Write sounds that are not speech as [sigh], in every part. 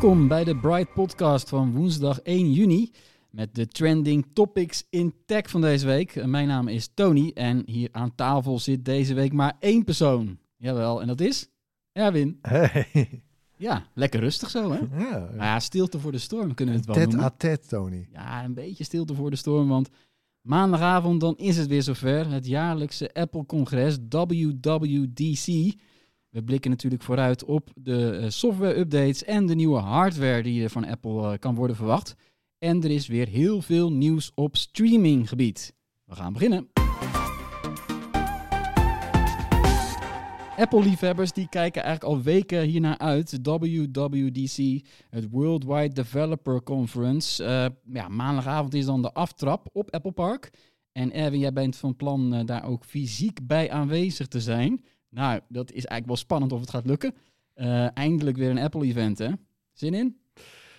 Welkom bij de Bright Podcast van woensdag 1 juni. Met de trending topics in tech van deze week. Eh, Mijn naam is Tony en hier aan tafel zit deze week maar één persoon. Jawel, en dat is Erwin. Hey. Ja, lekker rustig zo hè. Ja, Nou ja, stilte voor de storm kunnen we het wel tet noemen. à tet, Tony. Ja, een beetje stilte voor de storm, want maandagavond dan is het weer zover. Het jaarlijkse Apple-congres WWDC. We blikken natuurlijk vooruit op de eh, software-updates en de nieuwe hardware die er van Apple eh, kan worden verwacht. En er is weer heel veel nieuws op streaminggebied. We gaan beginnen. Apple-liefhebbers die kijken eigenlijk al weken hiernaar uit. WWDC, het Worldwide Developer Conference. Eh, ja, maandagavond is dan de aftrap op Apple Park. En Erwin, jij bent van plan daar ook fysiek bij aanwezig te zijn. Nou, dat is eigenlijk wel spannend of het gaat lukken. Eh, eindelijk weer een Apple-event, hè? Zin in?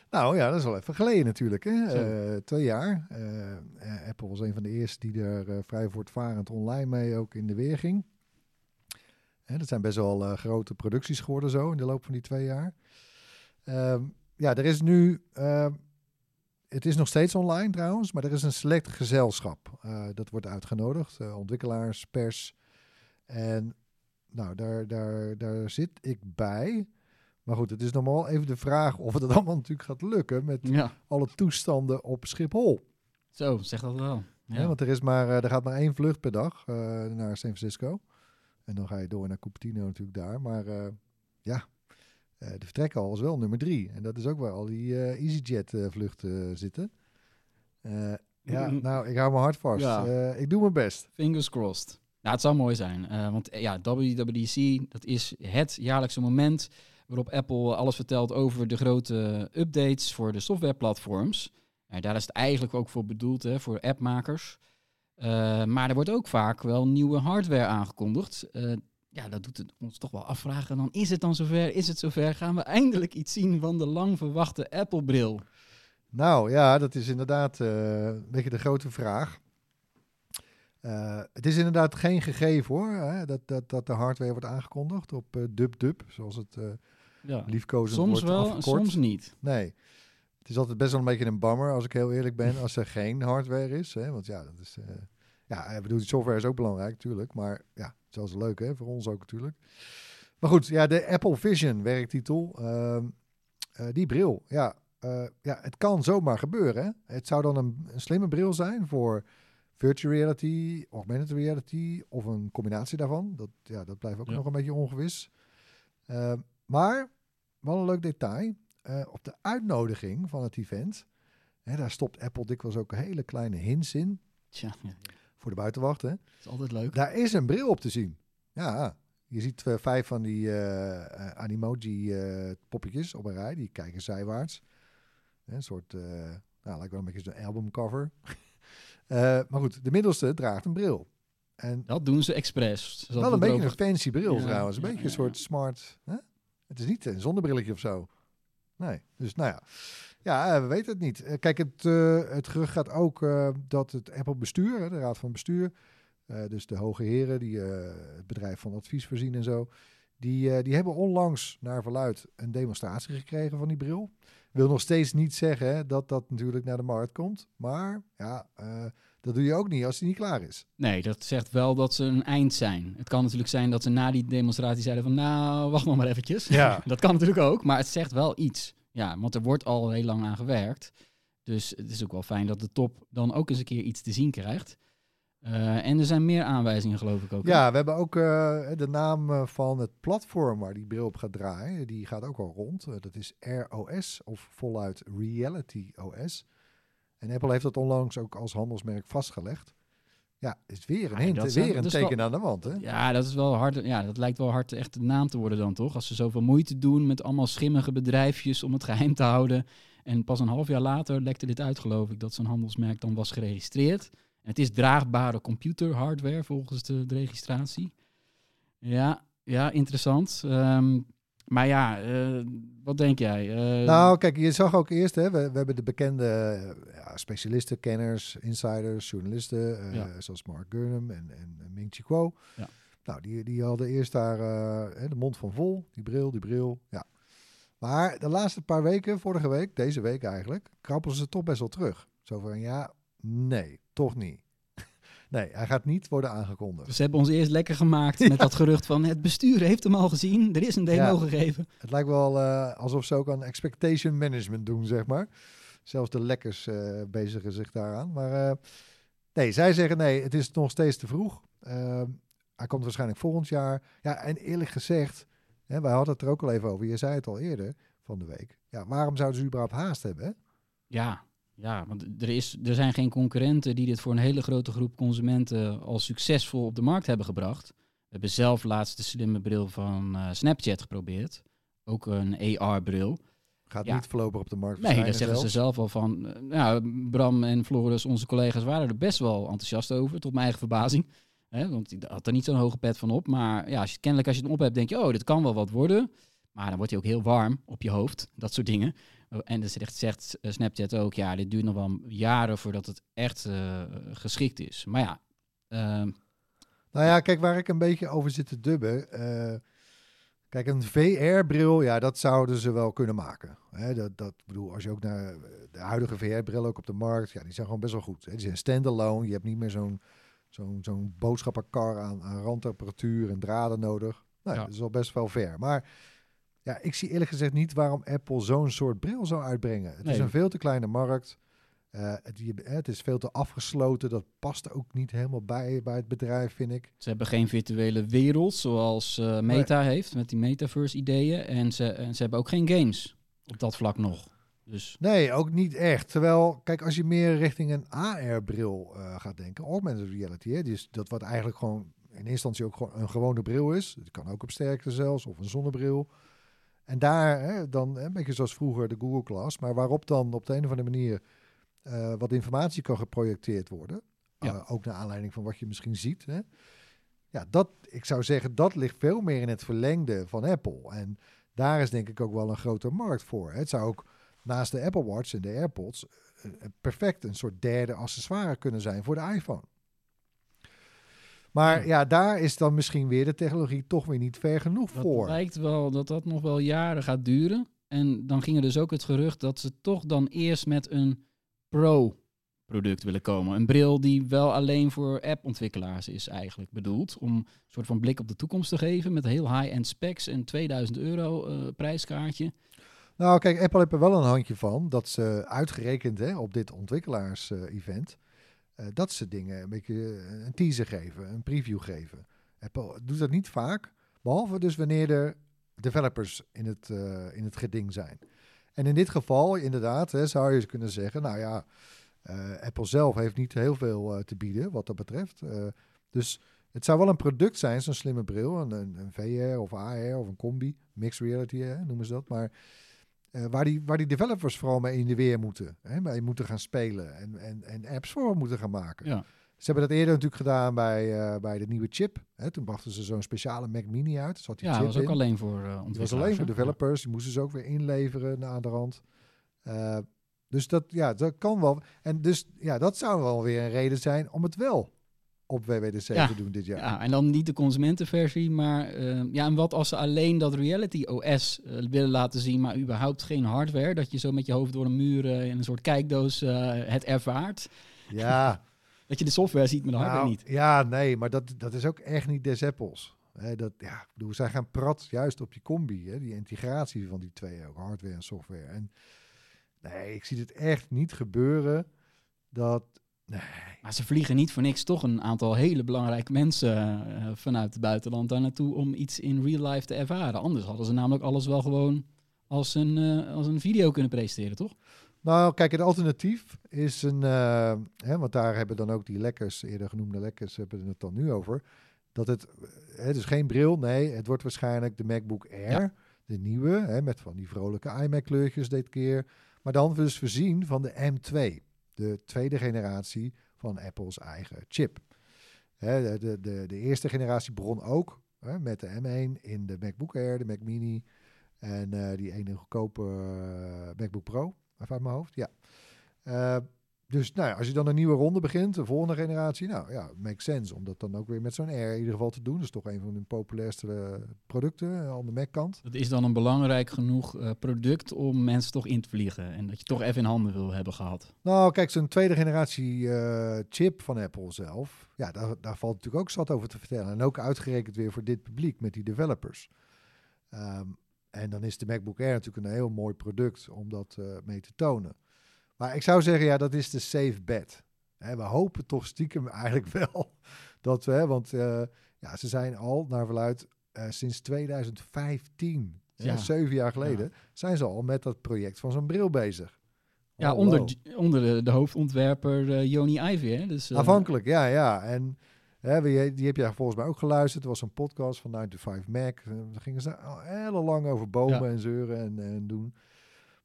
Nou ja, dat is wel even geleden natuurlijk. Hè? Eh, twee jaar. Eh, Apple was een van de eerste die er vrij voortvarend online mee ook in de weer ging. Hè, dat zijn best wel grote producties geworden zo in de loop van die twee jaar. Ehm, ja, er is nu... ehm, het is nog steeds online trouwens, maar er is een select gezelschap. Dat wordt uitgenodigd. ontwikkelaars, pers. En nou, daar, daar, daar zit ik bij. Maar goed, het is normaal even de vraag of het [laughs] allemaal natuurlijk gaat lukken met Ja. alle toestanden op Schiphol. Zo, zeg dat wel. Ja. Want er, is maar, eh, er gaat maar één vlucht per dag eh, naar San Francisco. En dan ga je door naar Cupertino natuurlijk daar. Maar eh, ja, eh, de vertrekhal is wel nummer drie. En dat is ook waar al die eh, EasyJet eh, vluchten zitten. Ja, nou, ik hou mijn hart vast. Ja. Ik doe mijn best. Fingers crossed. Nou, het zou mooi zijn. eh, want eh, ja, WWDC, dat is het jaarlijkse moment waarop Apple alles vertelt over de grote updates voor de softwareplatforms. Nou, daar is het eigenlijk ook voor bedoeld, hè, voor appmakers. Eh, maar er wordt ook vaak wel nieuwe hardware aangekondigd. Ja, dat doet het ons toch wel afvragen. Dan is het dan zover? Is het zover? Gaan we eindelijk iets zien van de lang verwachte Apple-bril? Nou ja, dat is inderdaad een beetje de grote vraag. Eh, het is inderdaad geen gegeven hoor, hè, dat, dat, dat de hardware wordt aangekondigd op eh DubDub, zoals het eh Ja. liefkozend Soms wordt wel, afgekort. soms niet. Nee, het is altijd best wel een beetje een bummer, als ik heel eerlijk ben, als er geen hardware is. Hè, want ja, dat is, ja, ik bedoel, die software is ook belangrijk natuurlijk, maar ja, het is wel eens leuk hè, voor ons ook natuurlijk. Maar goed, ja, de Apple Vision werktitel, ehm, eh, die bril, ja, ja, het kan zomaar gebeuren. Hè? Het zou dan een, een slimme bril zijn voor virtual reality, augmented reality of een combinatie daarvan. Dat, ja, dat blijft ook Ja. nog een beetje ongewis. Eh, maar wel een leuk detail. eh, op de uitnodiging van het event, hè, daar stopt Apple dikwijls ook hele kleine hints in Tja, ja, voor de buitenwacht. Hè. dat is altijd leuk. Daar is een bril op te zien. Ja, je ziet eh, vijf van die eh eh, animoji eh, poppetjes op een rij. Die kijken zijwaarts. Hè, Een soort, eh, nou, lijkt wel een beetje zo'n albumcover. Eh, maar goed, de middelste draagt een bril. En Dat doen ze expres. wel een beetje een fancy bril Ja, trouwens. Een ja, beetje ja, een soort smart... Hè? Het is niet een zonnebrilletje of zo. Nee, dus nou ja. Ja, eh, we weten het niet. Eh, Kijk, het, eh, het gerucht gaat ook eh, dat het Apple-bestuur, de raad van bestuur... eh, dus de hoge heren die eh, het bedrijf van advies voorzien en zo... Die, eh, die hebben onlangs naar verluid een demonstratie gekregen van die bril. Wil nog steeds niet zeggen hè, dat dat natuurlijk naar de markt komt. Maar ja, eh, Dat doe je ook niet als hij niet klaar is. Nee, dat zegt wel dat ze een eind zijn. Het kan natuurlijk zijn dat ze na die demonstratie zeiden van... nou, wacht nog maar eventjes. Ja. [laughs] dat kan natuurlijk ook, maar het zegt wel iets. Ja, want er wordt al heel lang aan gewerkt. Dus het is ook wel fijn dat de top dan ook eens een keer iets te zien krijgt. Eh, en er zijn meer aanwijzingen, geloof ik ook. hè? Ja, we hebben ook eh, de naam eh, van het platform waar die bril op gaat draaien. Die gaat ook al rond. Dat is ROS of voluit Reality OS. En Apple heeft dat onlangs ook als handelsmerk vastgelegd. Ja, is weer een Ja, hint, weer een teken wel- aan de wand. Hè? Ja, dat is wel hard. Ja, dat lijkt wel hard echt de naam te worden dan toch? Als ze zoveel moeite doen met allemaal schimmige bedrijfjes om het geheim te houden. En pas een half jaar later lekte dit uit, geloof ik, dat zo'n handelsmerk dan was geregistreerd. Het is draagbare computerhardware volgens de, de registratie. Ja, ja, interessant. Ehm, maar ja, eh, wat denk jij? Eh, Nou, kijk, je zag ook eerst, hè, we, we hebben de bekende ja, specialisten, kenners, insiders, journalisten, eh, Ja. zoals Mark Gurnham en, en Ming Chi Kuo. Ja. Nou, die, die hadden eerst daar de mond van vol, die bril, die bril, ja. Maar de laatste paar weken, vorige week, deze week eigenlijk, krabbelen ze toch best wel terug. Zo van, ja, nee, toch niet. [laughs] nee, hij gaat niet worden aangekondigd. Dus ze hebben ons eerst lekker gemaakt met dat gerucht van het bestuur heeft hem al gezien. Er is een demo Ja. gegeven. Het lijkt wel eh, alsof ze ook aan expectation management doen, zeg maar. Zelfs de lekkers eh, bezigen zich daaraan. Maar eh, nee, zij zeggen nee, het is nog steeds te vroeg. Eh, hij komt waarschijnlijk volgend jaar. Ja, en eerlijk gezegd, hè, wij hadden het er ook al even over. Je zei het al eerder van de week. Ja, waarom zouden ze überhaupt haast hebben? Hè? Ja, ja want er, is, er zijn geen concurrenten die dit voor een hele grote groep consumenten al succesvol op de markt hebben gebracht. We hebben zelf laatst de slimme bril van eh, Snapchat geprobeerd. Ook een AR-bril. Gaat Ja. niet voorlopig op de markt Nee, daar zeggen ze zelf al van. Nou, Bram en Floris, onze collega's, waren er best wel enthousiast over, tot mijn eigen verbazing. [laughs] Hè, want ik had er niet zo'n hoge pet van op. Maar ja, als je, kennelijk als je het op hebt, denk je, oh, dit kan wel wat worden. Maar dan wordt hij ook heel warm op je hoofd, dat soort dingen. Oh, En dus zegt, zegt eh, Snapchat ook, ja, dit duurt nog wel jaren voordat het echt eh, geschikt is. Maar ja, ehm, Nou ja, kijk, waar ik een beetje over zit te dubben. eh, kijk, een VR-bril, ja, dat zouden ze wel kunnen maken. Hè, dat, dat bedoel, als je ook naar de huidige VR-bril ook op de markt, ja, die zijn gewoon best wel goed. Hè. Die zijn standalone. Je hebt niet meer zo'n zo'n zo'n boodschappenkar aan, aan randtemperatuur en draden nodig. Nou, Ja. dat is wel best wel ver. Maar ja, ik zie eerlijk gezegd niet waarom Apple zo'n soort bril zou uitbrengen. Het is een veel te kleine markt. Eh, het, je- het is veel te afgesloten. Dat past ook niet helemaal bij, bij het bedrijf, vind ik. ze hebben geen virtuele wereld zoals eh, Meta heeft, met die metaverse-ideeën. En ze, en ze hebben ook geen games op dat vlak nog. Dus Nee, ook niet echt. Terwijl, kijk, als je meer richting een AR-bril eh, gaat denken, augmented reality, hè, dus dat wat eigenlijk gewoon in eerste instantie ook gewoon een gewone bril is. Het kan ook op sterkte zelfs, of een zonnebril. En daar, hè, dan hè, een beetje zoals vroeger de Google Glass, maar waarop dan op de een of andere manier eh, wat informatie kan geprojecteerd worden. Ja. Eh, ook naar aanleiding van wat je misschien ziet. Hè. Ja, dat, ik zou zeggen, dat ligt veel meer in het verlengde van Apple. En daar is denk ik ook wel een grote markt voor. Het zou ook naast de Apple Watch en de AirPods eh, perfect een soort derde accessoire kunnen zijn voor de iPhone. Maar ja, daar is dan misschien weer de technologie toch weer niet ver genoeg dat voor. lijkt wel dat dat nog wel jaren gaat duren. En dan ging er dus ook het gerucht dat ze toch dan eerst met een Pro-product willen komen. Een bril die wel alleen voor appontwikkelaars is eigenlijk bedoeld. Om een soort van blik op de toekomst te geven met heel high-end specs en 2000 euro eh, prijskaartje. Nou, kijk, Apple heeft er wel een handje van dat ze uitgerekend hè, op dit ontwikkelaars-event, eh, dat ze dingen een beetje eh, een teaser geven, een preview geven. Apple doet dat niet vaak, behalve dus wanneer er developers in het, eh, in het geding zijn. En in dit geval, inderdaad, hè, zou je kunnen zeggen, nou ja, Apple zelf heeft niet heel veel te bieden wat dat betreft. Dus het zou wel een product zijn, zo'n slimme bril, een, een, een VR of AR of een combi, mixed reality hè, noemen ze dat, maar eh, waar, die, waar die developers vooral mee in de weer moeten. Hè, mee moeten gaan spelen en, en, en apps voor moeten gaan maken. Ja. Ze hebben dat eerder natuurlijk gedaan bij, eh, bij de nieuwe chip. Hè, toen brachten ze zo'n speciale Mac Mini uit. Zat die Ja, chip dat was ook in. alleen voor eh Die was alleen voor developers. Die moesten ze ook weer inleveren na de rand. Dus dat, ja, dat kan wel. En dus ja, dat zou wel weer een reden zijn om het wel op WWDC Ja. te doen dit jaar. Ja, en dan niet de consumentenversie, maar eh, ja, en wat als ze alleen dat Reality OS eh, willen laten zien, maar überhaupt geen hardware, dat je zo met je hoofd door een muur in een soort kijkdoos eh, het ervaart. Ja, [laughs] dat je de software ziet, maar de hardware Nou, niet. Ja, nee, maar dat, dat is ook echt niet des Apples. Hè, dat, ja, ik bedoel, zij gaan prat juist op die combi, hè, die integratie van die twee ook, hardware en software. En nee, ik zie het echt niet gebeuren dat... Nee, Maar ze vliegen niet voor niks toch een aantal hele belangrijke mensen eh, vanuit het buitenland daar naartoe om iets in real life te ervaren. Anders hadden ze namelijk alles wel gewoon als een, eh, als een video kunnen presenteren, toch? Nou, kijk, het alternatief is een, eh, hè, want daar hebben dan ook die lekkers, eerder genoemde lekkers, hebben het dan nu over. Dat het, het is geen bril, nee, het wordt waarschijnlijk de MacBook Air, Ja. de nieuwe, hè, met van die vrolijke iMac kleurtjes dit keer. Maar dan dus voorzien van de M2, de tweede generatie van Apple's eigen chip. De, de, de, eerste generatie begon ook met de M1 in de MacBook Air, de Mac Mini en eh, die ene goedkope eh, MacBook Pro. Even uit mijn hoofd, ja. Dus nou ja, als je dan een nieuwe ronde begint, de volgende generatie, nou ja, makes sense om dat dan ook weer met zo'n Air in ieder geval te doen. Dat is toch een van hun populairste eh, producten eh, aan de Mac-kant. Dat is dan een belangrijk genoeg eh, product om mensen toch in te vliegen. En dat je toch even in handen wil hebben gehad. Nou, kijk, zo'n tweede generatie chip van Apple zelf, ja, daar, daar valt natuurlijk ook zat over te vertellen. En ook uitgerekend weer voor dit publiek met die developers. Ehm, en dan is de MacBook Air natuurlijk een heel mooi product om dat mee te tonen. Maar ik zou zeggen, ja, dat is de safe bet. Hè, we hopen toch stiekem [laughs] eigenlijk wel dat we, hè, want eh, ja, ze zijn al naar verluid eh, sinds 2015, hè, Ja. zeven jaar geleden, zijn ze al met dat project van zo'n bril bezig. Ja, Hallo. onder, onder de, de hoofdontwerper eh, Joni Ivy. Hè? Dus, Afhankelijk, ja, ja. En hè, die, die heb je volgens mij ook geluisterd. Er was een podcast van 9 to 5 Mac. Daar gingen ze al heel lang over bomen Ja. en zeuren en, en doen.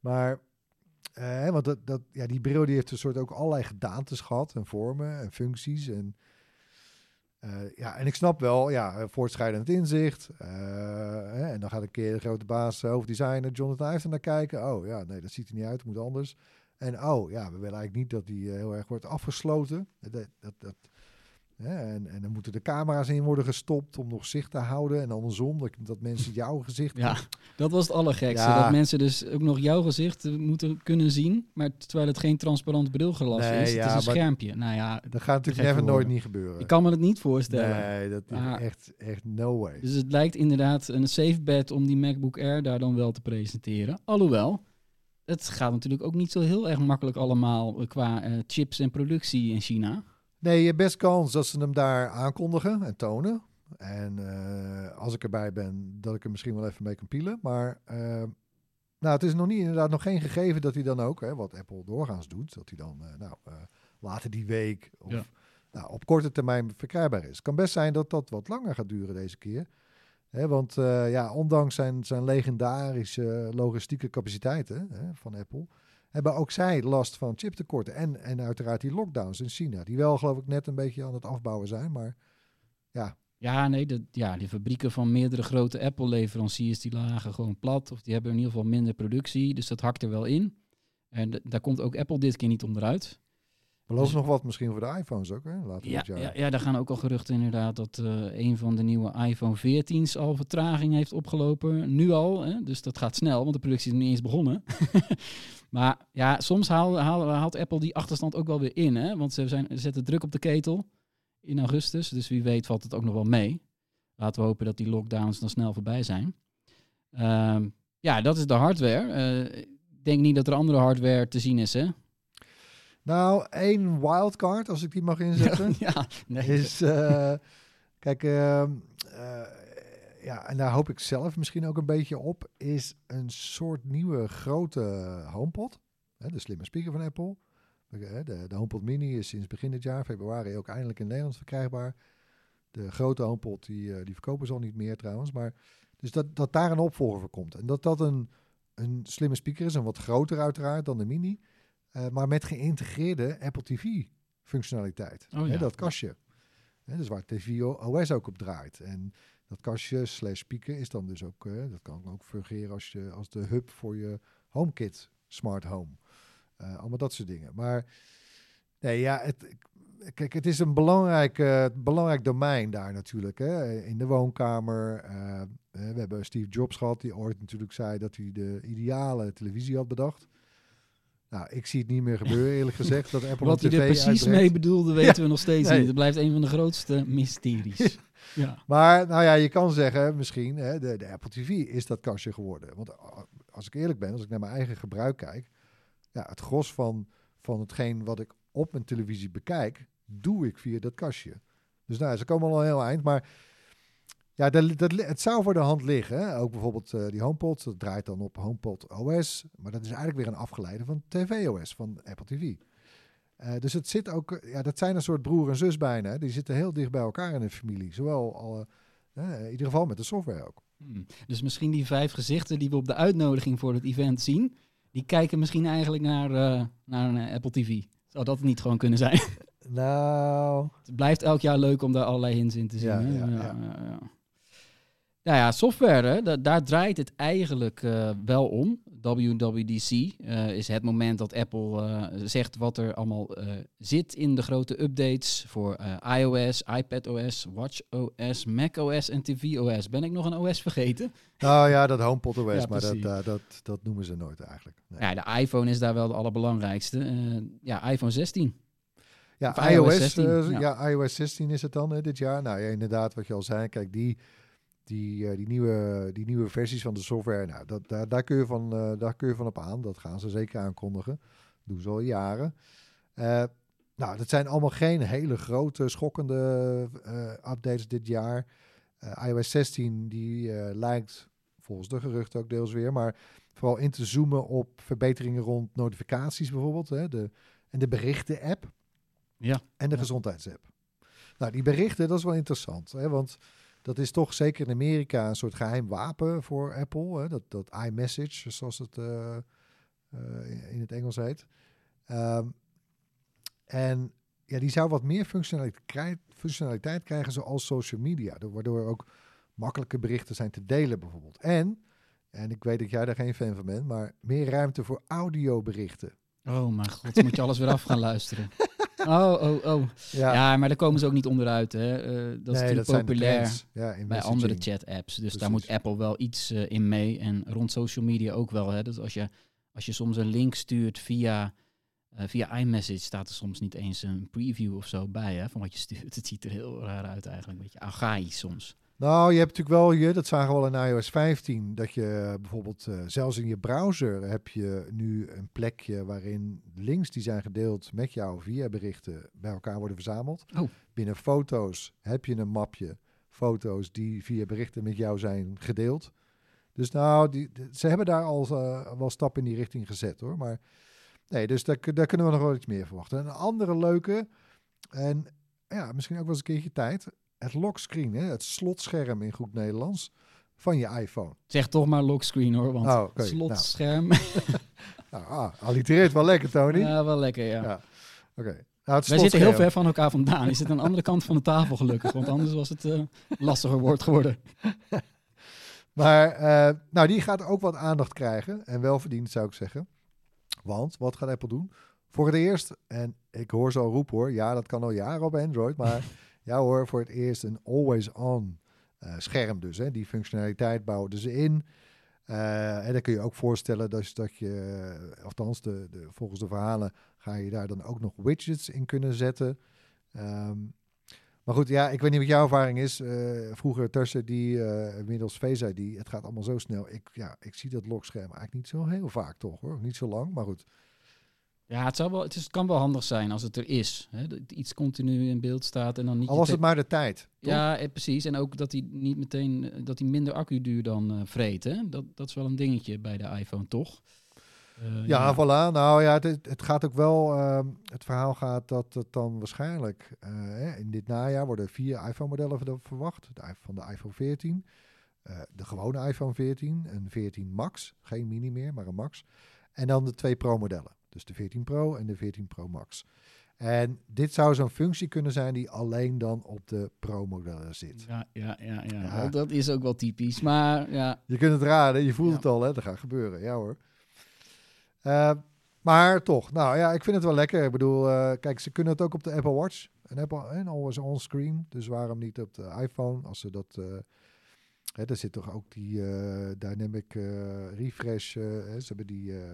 Maar, eh, want dat, dat, ja, die bril die heeft een soort ook allerlei gedaantes gehad en vormen en functies. En, eh, ja, en ik snap wel, ja, voortschrijdend inzicht. eh, en dan gaat een keer de grote baas, eh, hoofddesigner Jonathan Ive naar kijken. Oh ja, nee, dat ziet er niet uit, het moet anders. En oh ja, we willen eigenlijk niet dat die eh, heel erg wordt afgesloten. Dat, dat, dat, en, en dan moeten de camera's in worden gestopt om nog zicht te houden. En andersom, dat, dat mensen jouw gezicht... Ja, dat was het allergekste. Ja. Dat mensen dus ook nog jouw gezicht eh, moeten kunnen zien. Maar terwijl het geen transparant brilglas Nee, is. Het ja, is een schermpje. Nou ja, Dat gaat natuurlijk never nooit niet gebeuren. ik kan me het niet voorstellen. Nee, dat is echt, echt no way. Dus het lijkt inderdaad een safe bet om die MacBook Air daar dan wel te presenteren. Alhoewel, het gaat natuurlijk ook niet zo heel erg makkelijk allemaal eh, qua eh, chips en productie in China. Nee, je hebt best kans dat ze hem daar aankondigen en tonen. En eh, als ik erbij ben, dat ik er misschien wel even mee kan pielen. Maar eh, nou, het is nog niet, inderdaad nog geen gegeven dat hij dan ook, hè, wat Apple doorgaans doet, dat hij dan eh, nou, later die week of Ja. nou, op korte termijn verkrijgbaar is. kan best zijn dat dat wat langer gaat duren deze keer. Hè, want ja, ondanks zijn, zijn legendarische logistieke capaciteiten hè, van Apple, hebben ook zij last van chiptekorten. En, en uiteraard die lockdowns in China, die wel geloof ik net een beetje aan het afbouwen zijn. Maar Ja, nee, de, ja, die fabrieken van meerdere grote Apple-leveranciers die lagen gewoon plat. Of die hebben in ieder geval minder productie. Dus dat hakt er wel in. En daar komt ook Apple dit keer niet onderuit. beloof Dus- nog wat misschien voor de iPhones ook, hè? Later Ja, dit jaar. ja, ja, daar gaan ook al geruchten inderdaad dat eh, een van de nieuwe iPhone 14's al vertraging heeft opgelopen. Nu al, hè? dus dat gaat snel, want de productie is nog niet eens begonnen. [laughs] maar ja, soms haal, haal- haalt Apple die achterstand ook wel weer in, hè? want ze zijn, ze zetten druk op de ketel in augustus. Dus wie weet valt het ook nog wel mee. Laten we hopen dat die lockdowns dan snel voorbij zijn. Ehm, ja, dat is de hardware. Eh, Ik denk niet dat er andere hardware te zien is, hè? Nou, één wildcard, als ik die mag inzetten. [laughs] ja, nee. is, eh, kijk, ehm, eh, ja, en daar hoop ik zelf misschien ook een beetje op, is een soort nieuwe grote HomePod. Hè, de slimme speaker van Apple. De, de, HomePod Mini is sinds begin dit jaar, februari, ook eindelijk in Nederland verkrijgbaar. De grote HomePod, die, eh, die verkopen ze al niet meer trouwens. Maar dus dat, dat daar een opvolger voor komt. En dat dat een, een slimme speaker is, een wat groter uiteraard dan de Mini. eh, maar met geïntegreerde Apple TV functionaliteit. Oh Hè, ja. dat kastje. Hè, dus waar TV OS ook op draait. En dat kastje slash speaker is dan dus ook, eh, dat kan ook fungeren als, je, als de hub voor je HomeKit Smart Home. Eh, allemaal dat soort dingen. Maar nee, ja, het, kijk, het is een belangrijk, eh, belangrijk domein daar natuurlijk. Hè, in de woonkamer. we hebben Steve Jobs gehad, die ooit natuurlijk zei dat hij de ideale televisie had bedacht. Nou, ik zie het niet meer gebeuren, eerlijk [laughs] gezegd. Dat Apple Wat hij er precies uitbrengt. mee bedoelde, weten we nog steeds Nee. niet. Het blijft een van de grootste mysteries. [laughs] ja. Maar nou ja, je kan zeggen, misschien, hè, de, de Apple TV is dat kastje geworden. Want uh, als ik eerlijk ben, als ik naar mijn eigen gebruik kijk, ja, het gros van, van hetgeen wat ik op mijn televisie bekijk, doe ik via dat kastje. Dus nou, ze komen al een heel eind, maar ja, dat, het zou voor de hand liggen. Hè? Ook bijvoorbeeld eh, die HomePod, dat draait dan op HomePod OS, maar dat is eigenlijk weer een afgeleide van tvOS, van Apple TV. Eh, dus het zit ook, eh, ja, dat zijn een soort broer en zus bijna. Die zitten heel dicht bij elkaar in de familie. Zowel al, eh, in ieder geval met de software ook. Hmm. Dus misschien die vijf gezichten die we op de uitnodiging voor het event zien, die kijken misschien eigenlijk naar, naar een Apple TV. Zou dat niet gewoon kunnen zijn? [laughs] Nou, Het blijft elk jaar leuk om daar allerlei hints in te zien. Ja, hè? ja, ja. ja, ja. Nou ja, software, hè, da- daar draait het eigenlijk wel om. WWDC eh, is het moment dat Apple eh, zegt wat er allemaal eh, zit in de grote updates voor iOS, iPadOS, WatchOS, macOS en tvOS. Ben ik nog een OS vergeten? nou ja, dat HomePod OS, [laughs] Ja, maar dat, dat, dat noemen ze nooit eigenlijk. Nee. Ja, de iPhone is daar wel de allerbelangrijkste. Ja, iPhone 16. Ja, Of iOS, iOS 16, eh, ja. ja. iOS 16 is het dan hè, dit jaar. Nou ja, inderdaad, wat je al zei. Kijk, die, die, eh, die, nieuwe, die nieuwe versies van de software, nou, dat, daar, daar, kun je van, eh, daar kun je van op aan. Dat gaan ze zeker aankondigen. doen ze al jaren. Eh, nou, dat zijn allemaal geen hele grote, schokkende updates dit jaar. IOS 16, die lijkt volgens de geruchten ook deels weer, maar vooral in te zoomen op verbeteringen rond notificaties bijvoorbeeld. Hè, de, en de berichten-app. Ja. En de Ja. gezondheidsapp. Nou, die berichten, dat is wel interessant. Hè? Want dat is toch zeker in Amerika een soort geheim wapen voor Apple. Hè? Dat, dat iMessage, zoals het eh, eh, in het Engels heet. Ehm, en ja, die zou wat meer functionaliteit, functionaliteit krijgen, zoals social media. door- Waardoor ook makkelijke berichten zijn te delen bijvoorbeeld. En, en ik weet dat jij daar geen fan van bent, maar meer ruimte voor audioberichten. Oh mijn god, moet je alles weer af gaan [laughs] luisteren. Oh, oh, oh. Ja, maar daar komen ze ook niet onderuit. Hè. Eh, dat is natuurlijk populair. Ja, in bij andere chat-apps. Dus daar moet Apple wel iets eh, in mee. En rond social media ook wel. Hè. Dus als je, als je soms een link stuurt via, eh, via iMessage, staat er soms niet eens een preview of zo bij hè, van wat je stuurt. [laughs] Het ziet er heel raar uit eigenlijk. Een beetje archaïs soms. Nou, je hebt natuurlijk wel hier, dat zagen we al in iOS 15, dat je bijvoorbeeld eh, zelfs in je browser heb je nu een plekje waarin links die zijn gedeeld met jou via berichten bij elkaar worden verzameld. Oh. Binnen foto's heb je een mapje foto's die via berichten met jou zijn gedeeld. Dus nou, die, ze hebben daar al eh, wel stappen in die richting gezet hoor. Maar nee, dus daar, daar kunnen we nog wel iets meer verwachten. Een andere leuke, en ja, misschien ook wel eens een keertje tijd, het lockscreen, hè, het slotscherm in goed Nederlands van je iPhone. Zeg toch maar lockscreen hoor, want Oh, oké. slotscherm. [laughs] Nou, ah, allitereert wel lekker, Tony. ja, wel lekker ja. Ja, Oké. Nou, het Wij zitten heel ver van elkaar vandaan. Je zit aan de andere kant van de tafel gelukkig, want anders was het eh, lastiger woord geworden. [laughs] Maar eh, nou, die gaat ook wat aandacht krijgen. En wel verdiend, zou ik zeggen. Want wat gaat Apple doen? Voor het eerst, en ik hoor ze al roepen hoor. Ja, dat kan al jaren op Android. Maar [laughs] ja hoor, voor het eerst een always-on eh, scherm dus. Hè. Die functionaliteit bouwden ze in. Eh, en dan kun je ook voorstellen dat, dat je, eh, althans de, de, volgens de verhalen, ga je daar dan ook nog widgets in kunnen zetten. Ehm, maar goed, ja, ik weet niet wat jouw ervaring is. Vroeger tussen die, eh inmiddels Face ID, het gaat allemaal zo snel. Ik, ja, ik zie dat lokscherm eigenlijk niet zo heel vaak toch hoor. Niet zo lang, maar goed. Ja, het, zou wel, het, is, het kan wel handig zijn als het er is. Hè? Dat iets continu in beeld staat en dan niet... Al was het maar de tijd. toch? Ja, eh, precies. En ook dat hij niet meteen eh, dat hij minder accuduur dan eh vreet. Hè? Dat, dat is wel een dingetje bij de iPhone, toch? Ja, voilà. Nou ja, het, het gaat ook wel. ehm, het verhaal gaat dat het dan waarschijnlijk in dit najaar worden vier iPhone-modellen ver- verwacht. De, van de iPhone 14, eh, de gewone iPhone 14, een 14 Max, geen mini meer, maar een Max. En dan de twee Pro-modellen, dus de 14 Pro en de 14 Pro Max. En dit zou zo'n functie kunnen zijn die alleen dan op de Pro-modellen zit. Ja, ja, ja, ja. Ja. Dat, dat is ook wel typisch. Maar ja, Je kunt het raden, je voelt Ja. het al, hè? Dat gaat gebeuren. Ja hoor. Eh, maar toch, nou ja, ik vind het wel lekker. Ik bedoel, eh, kijk, ze kunnen het ook op de Apple Watch. En Apple en always on screen. Dus waarom niet op de iPhone? Als ze dat. eh hè, er zit toch ook die eh, dynamic eh, refresh. eh, hè, ze hebben die. eh,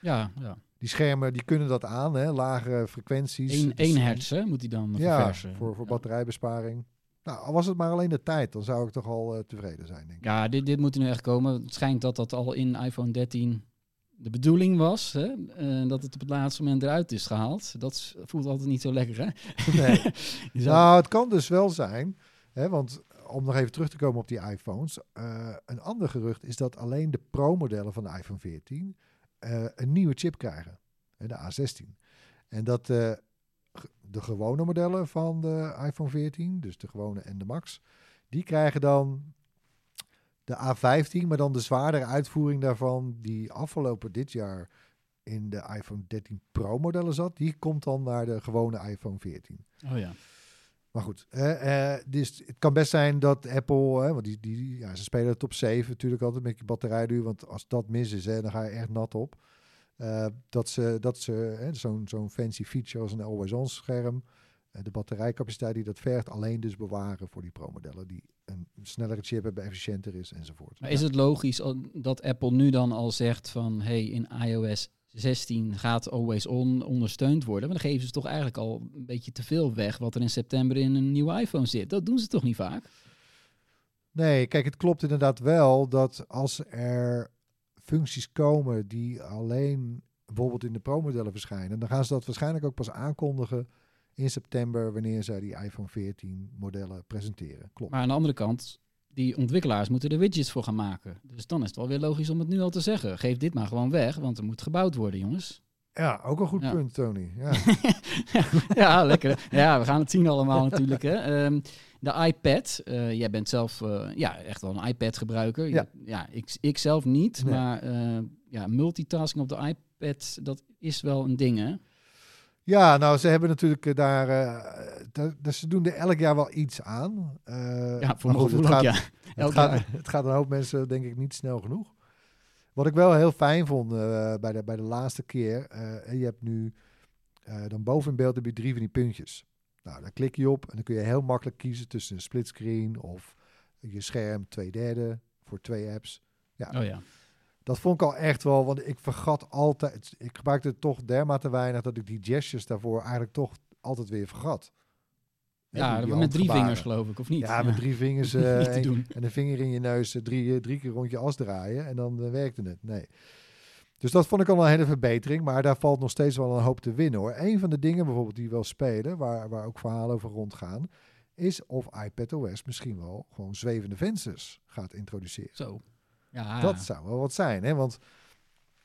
Ja, ja. Die schermen die kunnen dat aan, hè, lagere frequenties. 1, Dus- hertz hè, moet hij dan Ja, verversen. voor, voor batterijbesparing. Nou, al was het maar alleen de tijd, dan zou ik toch al eh, tevreden zijn, denk ik. Ja, dit, dit moet er nu echt komen. Het schijnt dat dat al in iPhone 13 de bedoeling was. Hè? En dat het op het laatste moment eruit is gehaald. Dat voelt altijd niet zo lekker, hè? Nee. [laughs] Nou, het kan dus wel zijn, hè, want om nog even terug te komen op die iPhones. eh, een ander gerucht is dat alleen de Pro-modellen van de iPhone 14 eh, een nieuwe chip krijgen, de A16. En dat eh, de gewone modellen van de iPhone 14, dus de gewone en de Max, die krijgen dan de A15, maar dan de zwaardere uitvoering daarvan, die afgelopen dit jaar in de iPhone 13 Pro modellen zat, die komt dan naar de gewone iPhone 14. oh ja. Maar goed, eh, dus het kan best zijn dat Apple, hè, want die, die, ja, ze spelen het op 7 natuurlijk altijd met je batterijduur, want als dat mis is, hè, dan ga je echt nat op. Eh, dat ze, dat ze zo'n zo'n fancy feature als een always-on scherm, eh, de batterijcapaciteit die dat vergt, alleen dus bewaren voor die Pro-modellen die een snellere chip hebben, efficiënter is enzovoort. Maar is het logisch dat Apple nu dan al zegt van... hey, in iOS 16 gaat Always On ondersteund worden? Maar dan geven ze toch eigenlijk al een beetje te veel weg... wat er in september in een nieuwe iPhone zit. Dat doen ze toch niet vaak? Nee, kijk, het klopt inderdaad wel dat als er functies komen die alleen bijvoorbeeld in de Pro-modellen verschijnen, dan gaan ze dat waarschijnlijk ook pas aankondigen in september wanneer zij die iPhone 14 modellen presenteren. Klopt. Maar aan de andere kant, die ontwikkelaars moeten er widgets voor gaan maken. Dus dan is het wel weer logisch om het nu al te zeggen. Geef dit maar gewoon weg, want er moet gebouwd worden, jongens. Ja, ook een goed Ja. punt, Tony. Ja. [laughs] ja, lekker. Ja, we gaan het zien allemaal natuurlijk. Hè. Ehm, de iPad. eh, jij bent zelf eh, ja, echt wel een iPad-gebruiker. Ja. ja ik, ik zelf niet. Nee. Maar eh, ja, multitasking op de iPad, dat is wel een ding, hè? Ja, nou, ze hebben natuurlijk eh, daar, eh, da- da- ze doen er elk jaar wel iets aan. Eh, Ja, voor goed, het gaat, ja. Het gaat, het gaat een hoop mensen denk ik niet snel genoeg. Wat ik wel heel fijn vond bij, de, bij de laatste keer. je hebt nu dan boven in beeld heb je drie van die puntjes. Nou, daar klik je op en dan kun je heel makkelijk kiezen tussen een splitscreen of je scherm twee derde voor twee apps. Ja, Oh ja. Dat vond ik al echt wel, want ik vergat altijd. Ik gebruikte het toch dermate weinig dat ik die gestures daarvoor eigenlijk toch altijd weer vergat. Ja, die- die met drie vingers geloof ik, of niet? Ja, met drie vingers [laughs] eh, en, doen. en een vinger in je neus, eh, drie, eh, drie keer rond je as draaien en dan eh, werkte het. Nee. Dus dat vond ik al een hele verbetering, maar daar valt nog steeds wel een hoop te winnen hoor. Een van de dingen bijvoorbeeld die wel spelen, waar, waar ook verhalen over rondgaan, is of iPadOS misschien wel gewoon zwevende vensters gaat introduceren. Zo. Ja, Dat zou wel wat zijn, hè? Want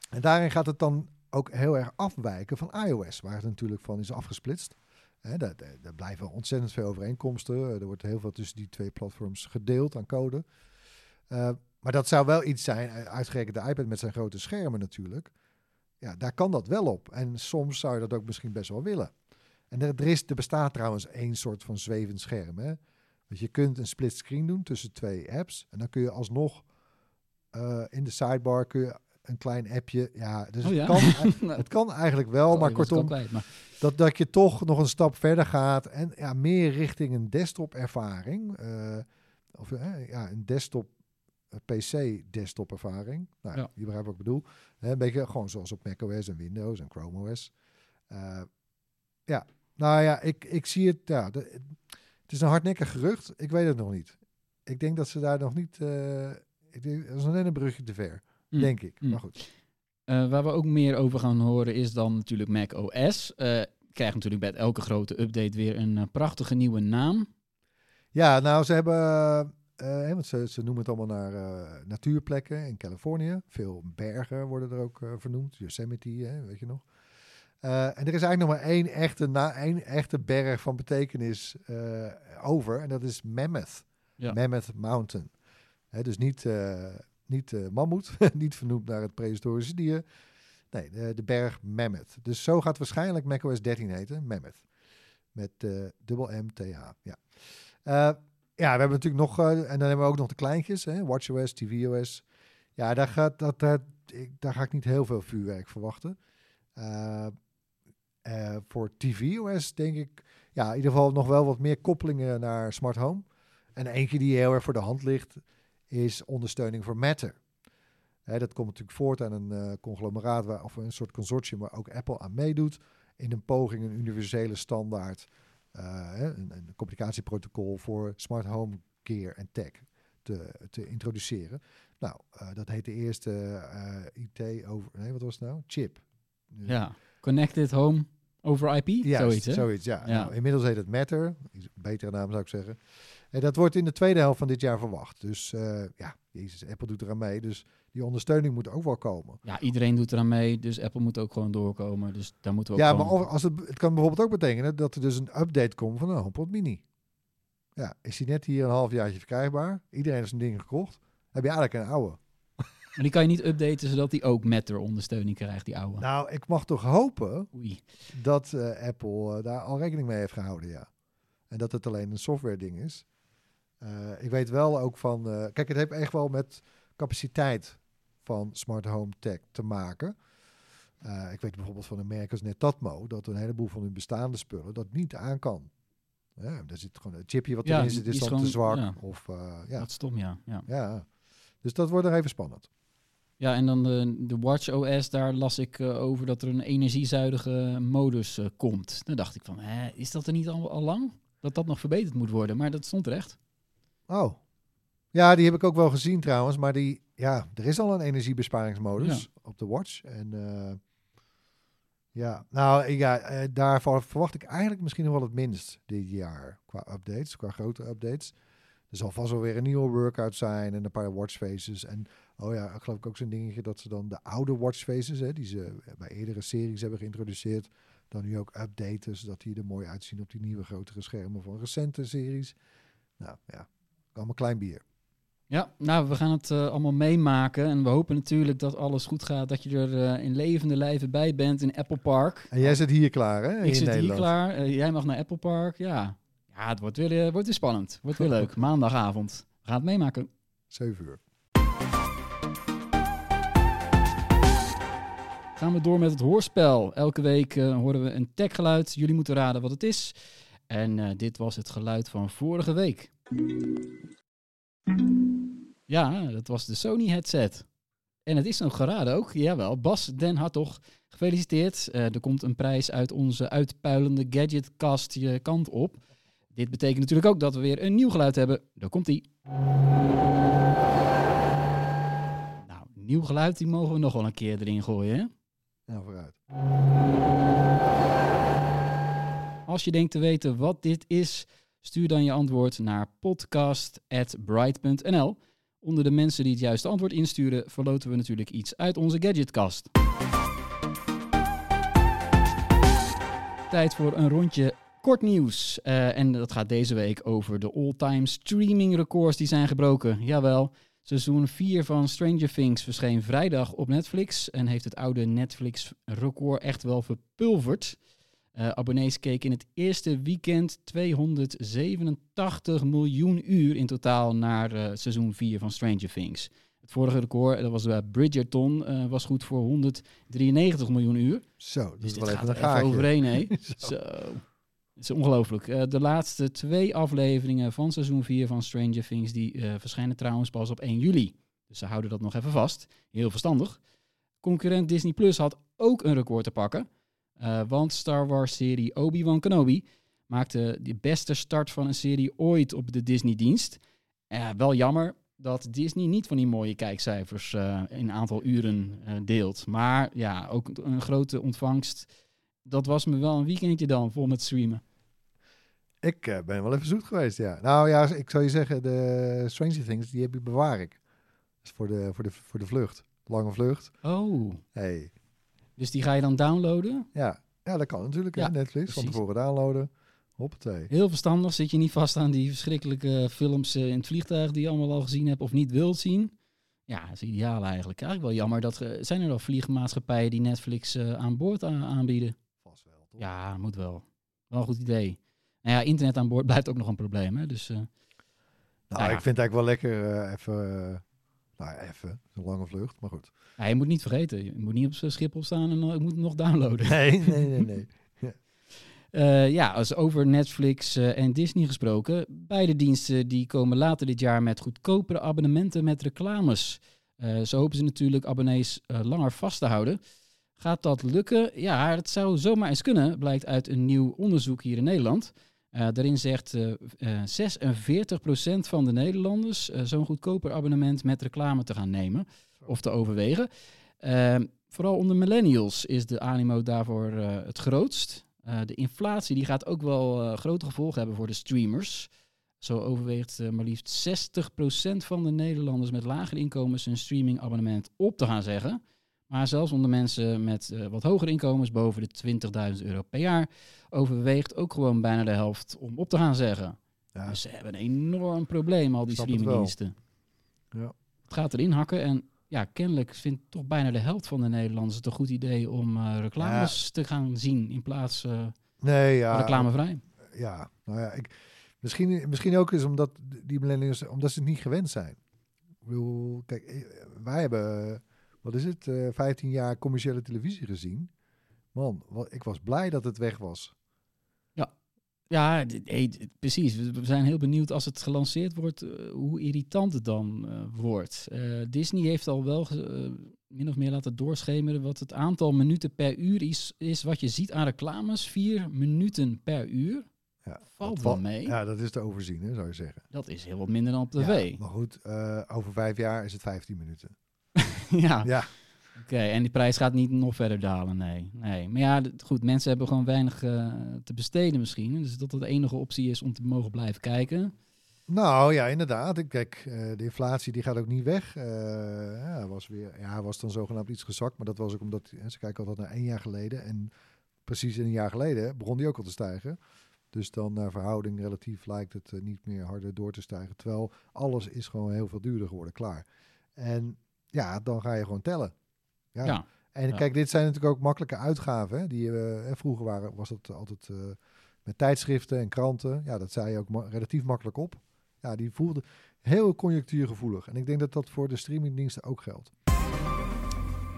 en daarin gaat het dan ook heel erg afwijken van iOS, waar het natuurlijk van is afgesplitst. Hè, daar, blijven ontzettend veel overeenkomsten. Er wordt heel veel tussen die twee platforms gedeeld aan code. Eh, maar dat zou wel iets zijn, eh, uitgerekend de iPad met zijn grote schermen natuurlijk. Ja, daar kan dat wel op. En soms zou je dat ook misschien best wel willen. En er, er, is, er bestaat trouwens één soort van zwevend scherm. Hè? Want je kunt een split screen doen tussen twee apps. En dan kun je alsnog eh, in de sidebar kun je een klein appje. Ja, dus Oh ja? Het, kan, [laughs] het kan eigenlijk wel, Oh, maar kortom, kwijt, maar dat, dat je toch nog een stap verder gaat en ja, meer richting een desktop ervaring. eh, of eh, ja, een desktop PC desktop ervaring. Nou, Ja. je begrijpt wat ik bedoel. Een beetje gewoon zoals op macOS en Windows en Chrome OS. Ja, nou ja, ik, ik zie het. Ja, de- het is een hardnekkig gerucht. Ik weet het nog niet. Ik denk dat ze daar nog niet. Ik denk, dat is nog net een brugje te ver, Mm. denk ik. Mm. Maar goed. Eh, waar we ook meer over gaan horen is dan natuurlijk Mac OS. Eh krijgt natuurlijk bij elke grote update weer een eh, prachtige nieuwe naam. Ja, nou, ze hebben. want ze, ze noemen het allemaal naar natuurplekken in Californië. Veel bergen worden er ook vernoemd. Yosemite, hè, weet je nog. En er is eigenlijk nog maar één echte, na, één echte berg van betekenis over. En dat is Mammoth. Ja. Mammoth Mountain. Hè, dus niet, eh niet eh, mammoet, [laughs] niet vernoemd naar het prehistorische dier. Nee, de, de berg Mammoth. Dus zo gaat waarschijnlijk macOS 13 heten, Mammoth. Met eh dubbel M-T-H, ja. Ja, we hebben natuurlijk nog, en dan hebben we ook nog de kleintjes, hè, WatchOS, tvOS. Ja, daar, gaat, dat, dat, daar ga ik niet heel veel vuurwerk verwachten. Voor tvOS denk ik, ja, in ieder geval nog wel wat meer koppelingen naar smart home. En eentje die heel erg voor de hand ligt, is ondersteuning voor Matter. Hè, dat komt natuurlijk voort aan een eh, conglomeraat waar, of een soort consortium waar ook Apple aan meedoet. In een poging een universele standaard, hè, een, een communicatieprotocol voor smart home gear en tech te, te introduceren. Nou, eh, dat heet de eerste IT over, nee, wat was het nou? Chip. Ja, Connected Home over IP, Ja, zoiets hè? zoiets ja. Ja. Nou, inmiddels heet het Matter, betere naam zou ik zeggen. En dat wordt in de tweede helft van dit jaar verwacht. Dus eh, ja, jezus, Apple doet eraan mee. Dus die ondersteuning moet ook wel komen. Ja, iedereen doet eraan mee, dus Apple moet ook gewoon doorkomen. Dus daar moeten we ook Ja, maar als het, het kan bijvoorbeeld ook betekenen dat er dus een update komt van een HomePod Mini. Ja, is die net hier een halfjaartje verkrijgbaar? Iedereen heeft zijn ding gekocht. Heb je eigenlijk een oude? Maar die kan je niet updaten zodat die ook Matter ondersteuning krijgt, die oude. Nou, ik mag toch hopen Oei. dat eh, Apple eh, daar al rekening mee heeft gehouden, ja. En dat het alleen een software ding is. Eh, ik weet wel ook van... kijk, het heeft echt wel met capaciteit van smart home tech te maken. Ik weet bijvoorbeeld van een merk als Netatmo... dat een heleboel van hun bestaande spullen dat niet aan kan. Ja, daar zit gewoon een chipje wat Ja, erin zit, is is dan te zwak. Of, ja, Dat is stom, ja. ja. ja. Dus dat wordt er even spannend. Ja, en dan de, de Watch OS, daar las ik eh, over dat er een energiezuidige modus eh, komt. Dan dacht ik van, hè, is dat er niet al, al lang? Dat dat nog verbeterd moet worden, maar dat stond er echt. Oh. Ja, die heb ik ook wel gezien trouwens. Maar die, ja, er is al een energiebesparingsmodus op de watch. En eh, ja, nou ja, daarvan verwacht ik eigenlijk misschien nog wel het minst dit jaar qua updates, qua grote updates. Er zal vast wel weer een nieuwe workout zijn en een paar watchfaces. En oh ja, ik geloof ik ook zo'n dingetje dat ze dan de oude watchfaces, hè, die ze bij eerdere series hebben geïntroduceerd, dan nu ook updaten, zodat die er mooi uitzien op die nieuwe grotere schermen van recente series. Nou ja, allemaal klein bier. Ja, nou, we gaan het eh, allemaal meemaken. En we hopen natuurlijk dat alles goed gaat. Dat je er eh, in levende lijven bij bent in Apple Park. En jij zit hier klaar, hè? Ik in zit hier Nederland. klaar. eh, jij mag naar Apple Park. Ja, ja het wordt weer, wordt weer spannend. Wordt weer [laughs] leuk. Maandagavond. We gaan het meemaken. 7 uur. Gaan we door met het hoorspel. Elke week eh, horen we een techgeluid. Jullie moeten raden wat het is. En eh, dit was het geluid van vorige week. Ja, dat was de Sony headset. En het is nog geraden ook. Jawel, Bas Den Hartog, gefeliciteerd. Eh, er komt een prijs uit onze uitpuilende gadgetkast je kant op. Dit betekent natuurlijk ook dat we weer een nieuw geluid hebben. Daar komt ie. Nou, nieuw geluid, die mogen we nog wel een keer erin gooien, hè? Nou, vooruit. Als je denkt te weten wat dit is, stuur dan je antwoord naar podcast.bright.nl. Onder de mensen die het juiste antwoord insturen, verloten we natuurlijk iets uit onze gadgetkast. Tijd voor een rondje kort nieuws. Eh, en dat gaat deze week over de all-time streaming records die zijn gebroken. Jawel, seizoen 4 van Stranger Things verscheen vrijdag op Netflix en heeft het oude Netflix-record echt wel verpulverd. Eh, abonnees keken in het eerste weekend 287 miljoen uur in totaal naar eh, seizoen 4 van Stranger Things. Het vorige record, dat was bij Bridgerton, eh, was goed voor 193 miljoen uur. Zo, dat Dus is wel gaat even een gaatje. overheen, hè? [laughs] Zo. Zo. Het is ongelooflijk. Eh, de laatste twee afleveringen van seizoen 4 van Stranger Things... die eh, verschijnen trouwens pas op 1 juli. Dus ze houden dat nog even vast. Heel verstandig. Concurrent Disney Plus had ook een record te pakken. eh, want Star Wars-serie Obi-Wan Kenobi... maakte de beste start van een serie ooit op de Disney-dienst. Wel jammer dat Disney niet van die mooie kijkcijfers... in aantal uren deelt. Maar ja, ook een grote ontvangst... Dat was me wel een weekendje dan, vol met streamen. Ik eh, ben wel even zoet geweest, ja. Nou ja, ik zou je zeggen, de Stranger Things, die heb ik bewaar ik. Is voor de, voor de, voor de vlucht. Lange vlucht. Oh, Hey. dus die ga je dan downloaden? Ja. ja, dat kan natuurlijk, hè, Ja, Netflix. Van tevoren downloaden. Hoppatee. Heel verstandig. Zit je niet vast aan die verschrikkelijke films eh, in het vliegtuig die je allemaal al gezien hebt of niet wilt zien? Ja, dat is ideaal eigenlijk. Eigenlijk wel jammer dat er zijn er al vliegmaatschappijen die Netflix eh, aan boord aanbieden. Vast wel, toch? Ja, moet wel. Wel een goed idee. Nou ja, internet aan boord [laughs] blijft ook nog een probleem. Hè? Dus eh, Nou, Nou ja. ik vind het eigenlijk wel lekker eh, even... eh, nou, ja, even. Een lange vlucht, maar goed. ja, je moet niet vergeten. Je moet niet op zijn Schiphol staan en uh, moet nog downloaden. Nee, nee, nee, [laughs] nee. Ja, als over Netflix en Disney gesproken. Beide diensten die komen later dit jaar met goedkopere abonnementen met reclames. Eh, zo hopen ze natuurlijk abonnees langer vast te houden. Gaat dat lukken? Ja, het zou zomaar eens kunnen, blijkt uit een nieuw onderzoek hier in Nederland. Eh, daarin zegt eh eh, 46% van de Nederlanders eh, zo'n goedkoper abonnement met reclame te gaan nemen of te overwegen. Eh, vooral onder millennials is de animo daarvoor eh, het grootst. Eh, de inflatie die gaat ook wel eh, grote gevolgen hebben voor de streamers. Zo overweegt eh, maar liefst 60% van de Nederlanders met lagere inkomens een streamingabonnement op te gaan zeggen. Maar zelfs onder mensen met eh, wat hogere inkomens, boven de 20.000 euro per jaar, overweegt ook gewoon bijna de helft om op te gaan zeggen. Ja, Dus ze hebben een enorm probleem, al die Snap het streamingdiensten. Ja. Het gaat erin hakken en ja, kennelijk vindt toch bijna de helft van de Nederlanders het een goed idee om eh, reclames te gaan zien in plaats eh nee, ja. reclamevrij. Ja, nou ja, ik, misschien, misschien ook is omdat die millennials, omdat ze het niet gewend zijn. Ik bedoel, kijk, wij hebben, wat is het, eh 15 jaar commerciële televisie gezien. Man, wat, ik was blij dat het weg was. Ja, d- precies. We zijn heel benieuwd als het gelanceerd wordt, eh, hoe irritant het dan eh, wordt. Eh, Disney heeft al wel eh, min of meer laten doorschemeren wat het aantal minuten per uur is, is wat je ziet aan reclames. Vier minuten per uur. Ja, Valt wel mee. Ja, dat is te overzien, hè, zou je zeggen. Dat is heel wat minder dan op tv. Ja, maar goed, eh, over vijf jaar is het 15 minuten. [laughs] Ja, Ja, oké. En die prijs gaat niet nog verder dalen, nee. nee. Maar ja, goed, mensen hebben gewoon weinig eh, te besteden misschien. Dus dat dat de enige optie is om te mogen blijven kijken. nou ja, inderdaad. Ik- Kijk, eh, de inflatie die gaat ook niet weg. Eh, ja, was weer, ja, was dan zogenaamd iets gezakt, maar dat was ook omdat hè, ze kijken altijd naar één jaar geleden en precies een jaar geleden begon die ook al te stijgen. Dus dan naar verhouding relatief lijkt het niet meer harder door te stijgen. Terwijl alles is gewoon heel veel duurder geworden, klaar. En ja, dan ga je gewoon tellen. Ja. Ja. En Ja. kijk, dit zijn natuurlijk ook makkelijke uitgaven. Hè? Die, eh, vroeger waren, was dat altijd eh, met tijdschriften en kranten. Ja, dat zei je ook ma- relatief makkelijk op. Ja, die voelden heel conjunctuurgevoelig. En ik denk dat dat voor de streamingdiensten ook geldt.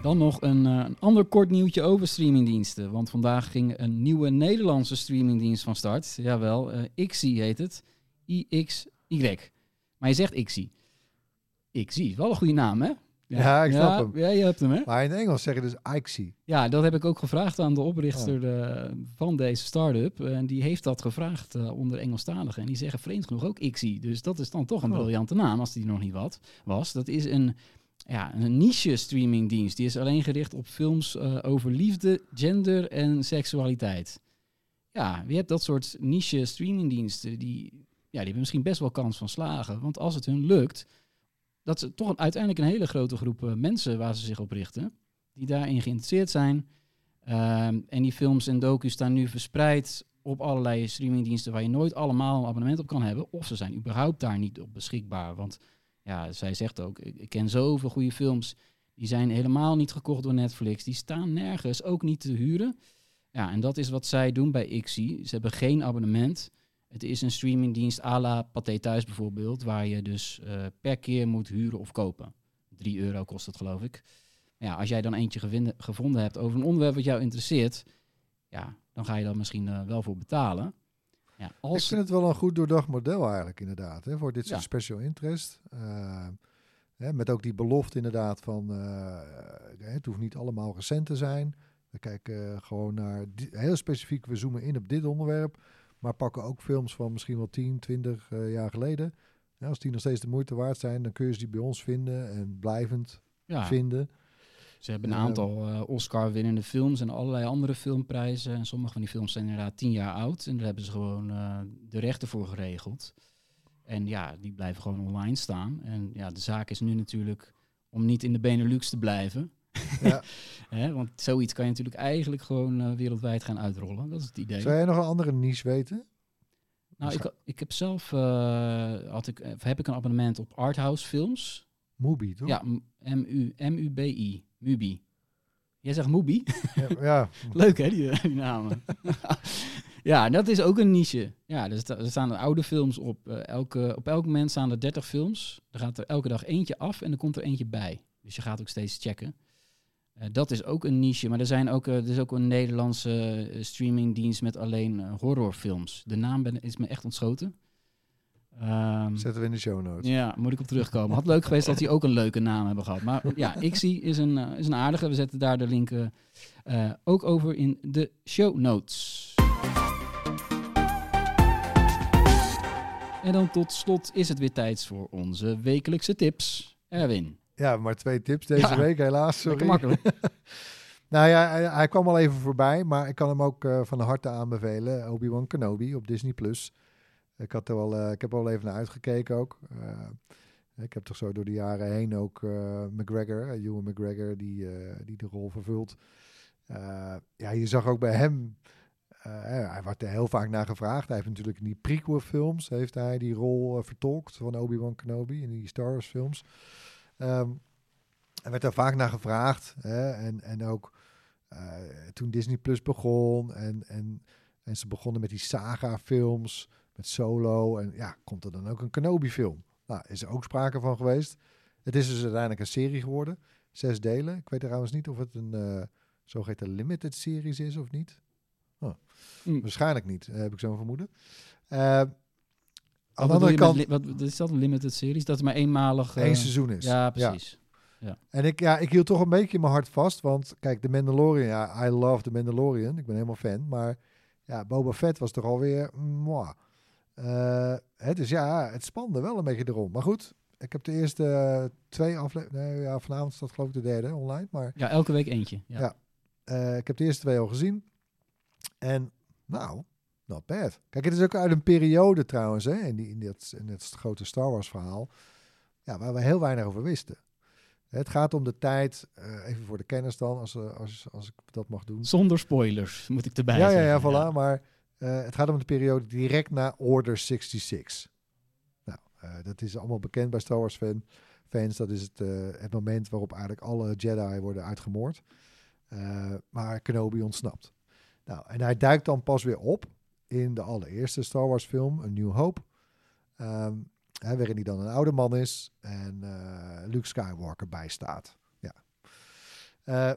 Dan nog een, eh, een ander kort nieuwtje over streamingdiensten. Want vandaag ging een nieuwe Nederlandse streamingdienst van start. Jawel, Xi heet het. I-X-Y. Maar je zegt Xi. Xi, wel een goede naam, hè? Ja, ik snap hem. Ja, je hebt hem, hè? Maar in het Engels zeggen dus Ixie. Ja, dat heb ik ook gevraagd aan de oprichter Oh. eh, van deze start-up. En die heeft dat gevraagd eh, onder Engelstaligen. En die zeggen vreemd genoeg ook Xi. Dus dat is dan toch een Oh. briljante naam, als die nog niet wat was. Dat is een, ja, een niche streamingdienst. Die is alleen gericht op films eh, over liefde, gender en seksualiteit. Ja, je hebt dat soort niche streamingdiensten. Die, ja, die hebben misschien best wel kans van slagen. Want als het hun lukt, dat is toch uiteindelijk een hele grote groep eh, mensen waar ze zich op richten die daarin geïnteresseerd zijn. Ehm, en die films en docu's staan nu verspreid op allerlei streamingdiensten waar je nooit allemaal een abonnement op kan hebben. Of ze zijn überhaupt daar niet op beschikbaar. Want ja, zij zegt ook, ik, ik ken zoveel goede films. Die zijn helemaal niet gekocht door Netflix. Die staan nergens, ook niet te huren. Ja, en dat is wat zij doen bij Xi. Ze hebben geen abonnement. Het is een streamingdienst à la Pathé Thuis bijvoorbeeld, waar je dus eh, per keer moet huren of kopen. 3 euro kost het geloof ik. Ja, als jij dan eentje gevinden- gevonden hebt over een onderwerp wat jou interesseert, ja, dan ga je daar misschien eh, wel voor betalen. Ja, Ik als, vind het wel een goed doordacht model eigenlijk inderdaad. Hè, voor dit soort Ja. special interest. Eh, hè, met ook die belofte inderdaad van... eh, het hoeft niet allemaal recent te zijn. We kijken gewoon naar... heel specifiek, we zoomen in op dit onderwerp. Maar pakken ook films van misschien wel 10, 20 eh, jaar geleden. Ja, als die nog steeds de moeite waard zijn... dan kun je ze die bij ons vinden en blijvend ja, vinden. ze hebben een Ja. aantal eh, Oscar-winnende films en allerlei andere filmprijzen. En sommige van die films zijn inderdaad tien jaar oud. En daar hebben ze gewoon eh, de rechten voor geregeld. En ja, die blijven gewoon online staan. En ja, de zaak is nu natuurlijk om niet in de Benelux te blijven. Ja. [laughs] Want zoiets kan je natuurlijk eigenlijk gewoon eh, wereldwijd gaan uitrollen. Dat is het idee. Zou jij nog een andere niche weten? Nou, ik, ik heb zelf eh, had ik, of heb ik een abonnement op Arthouse Films. Mubi, toch? Ja, M-U-B-I. Mubi. Jij zegt Mubi? ja, [laughs] ja. Leuk hè, die, die namen. [laughs] ja, dat is ook een niche. Ja, er, sta- er staan oude films op. Eh, elke, op elk moment staan er 30 films. Er gaat er elke dag eentje af en er komt er eentje bij. Dus je gaat ook steeds checken. Eh, dat is ook een niche. Maar er, zijn ook, eh, er is ook een Nederlandse eh, streamingdienst met alleen horrorfilms. De naam ben, is me echt ontschoten. Ehm, Zetten we in de show notes. ja, moet ik op terugkomen. Had leuk geweest dat die ook een leuke naam hebben gehad. Maar ja, [laughs] Ixie is een, is een aardige. We zetten daar de link ook over in de show notes. En dan tot slot is het weer tijd voor onze wekelijkse tips. Erwin, Ja, maar twee tips deze Ja. week helaas. Sorry. makkelijk. [laughs] Nou ja, hij, hij kwam al even voorbij, maar ik kan hem ook eh, van harte aanbevelen. Obi-Wan Kenobi op Disney+. Plus. Ik, had er wel, eh, ik heb er al even naar uitgekeken ook. Eh, ik heb toch zo door de jaren heen ook McGregor, Ewan McGregor, die, die de rol vervult. Ja, je zag ook bij hem, hij werd er heel vaak naar gevraagd. Hij heeft natuurlijk in die prequel films, heeft hij die rol vertolkt van Obi-Wan Kenobi in die Star Wars films. Ehm, er werd daar vaak naar gevraagd. Hè? En, en ook eh, toen Disney Plus begon en, en, en ze begonnen met die saga-films, met Solo. En ja, komt er dan ook een Kenobi-film? Nou, is er ook sprake van geweest. Het is dus uiteindelijk een serie geworden. Zes delen. Ik weet trouwens niet of het een eh zogeheten limited series is of niet. Hm. Waarschijnlijk niet, eh, heb ik zo'n vermoeden. Eh, aan de andere kant, met wat, is dat een limited series? Dat het maar eenmalig... eh, één seizoen is. Ja, precies. En ik, ja, ik hield toch een beetje in mijn hart vast. Want kijk, de Mandalorian, ja, I love the Mandalorian. Ik ben helemaal fan. Maar ja, Boba Fett was toch alweer... Mwah. Eh, hè, dus ja, het spande wel een beetje erom. Maar goed, ik heb de eerste eh, twee afleveringen... Nee, ja, vanavond staat geloof ik de derde online. Maar Ja, elke week eentje. Ja. Ja. eh, ik heb de eerste twee al gezien. En nou, not bad. Kijk, het is ook uit een periode trouwens, hè, in, die, in, dat, in het grote Star Wars verhaal, ja, waar we heel weinig over wisten. Het gaat om de tijd, eh, even voor de kennis dan, als, eh, als, als ik dat mag doen. Zonder spoilers, moet ik erbij Ja, ja, zeggen. ja, voilà. Maar eh, het gaat om de periode direct na Order 66. Nou, dat is allemaal bekend bij Star Wars fan, fans. Dat is het, het moment waarop eigenlijk alle Jedi worden uitgemoord. Maar Kenobi ontsnapt. Nou, en hij duikt dan pas weer op in de allereerste Star Wars film, A New Hope. Ehm, hè, waarin hij dan een oude man is en eh, Luke Skywalker bijstaat. Ja. Eh,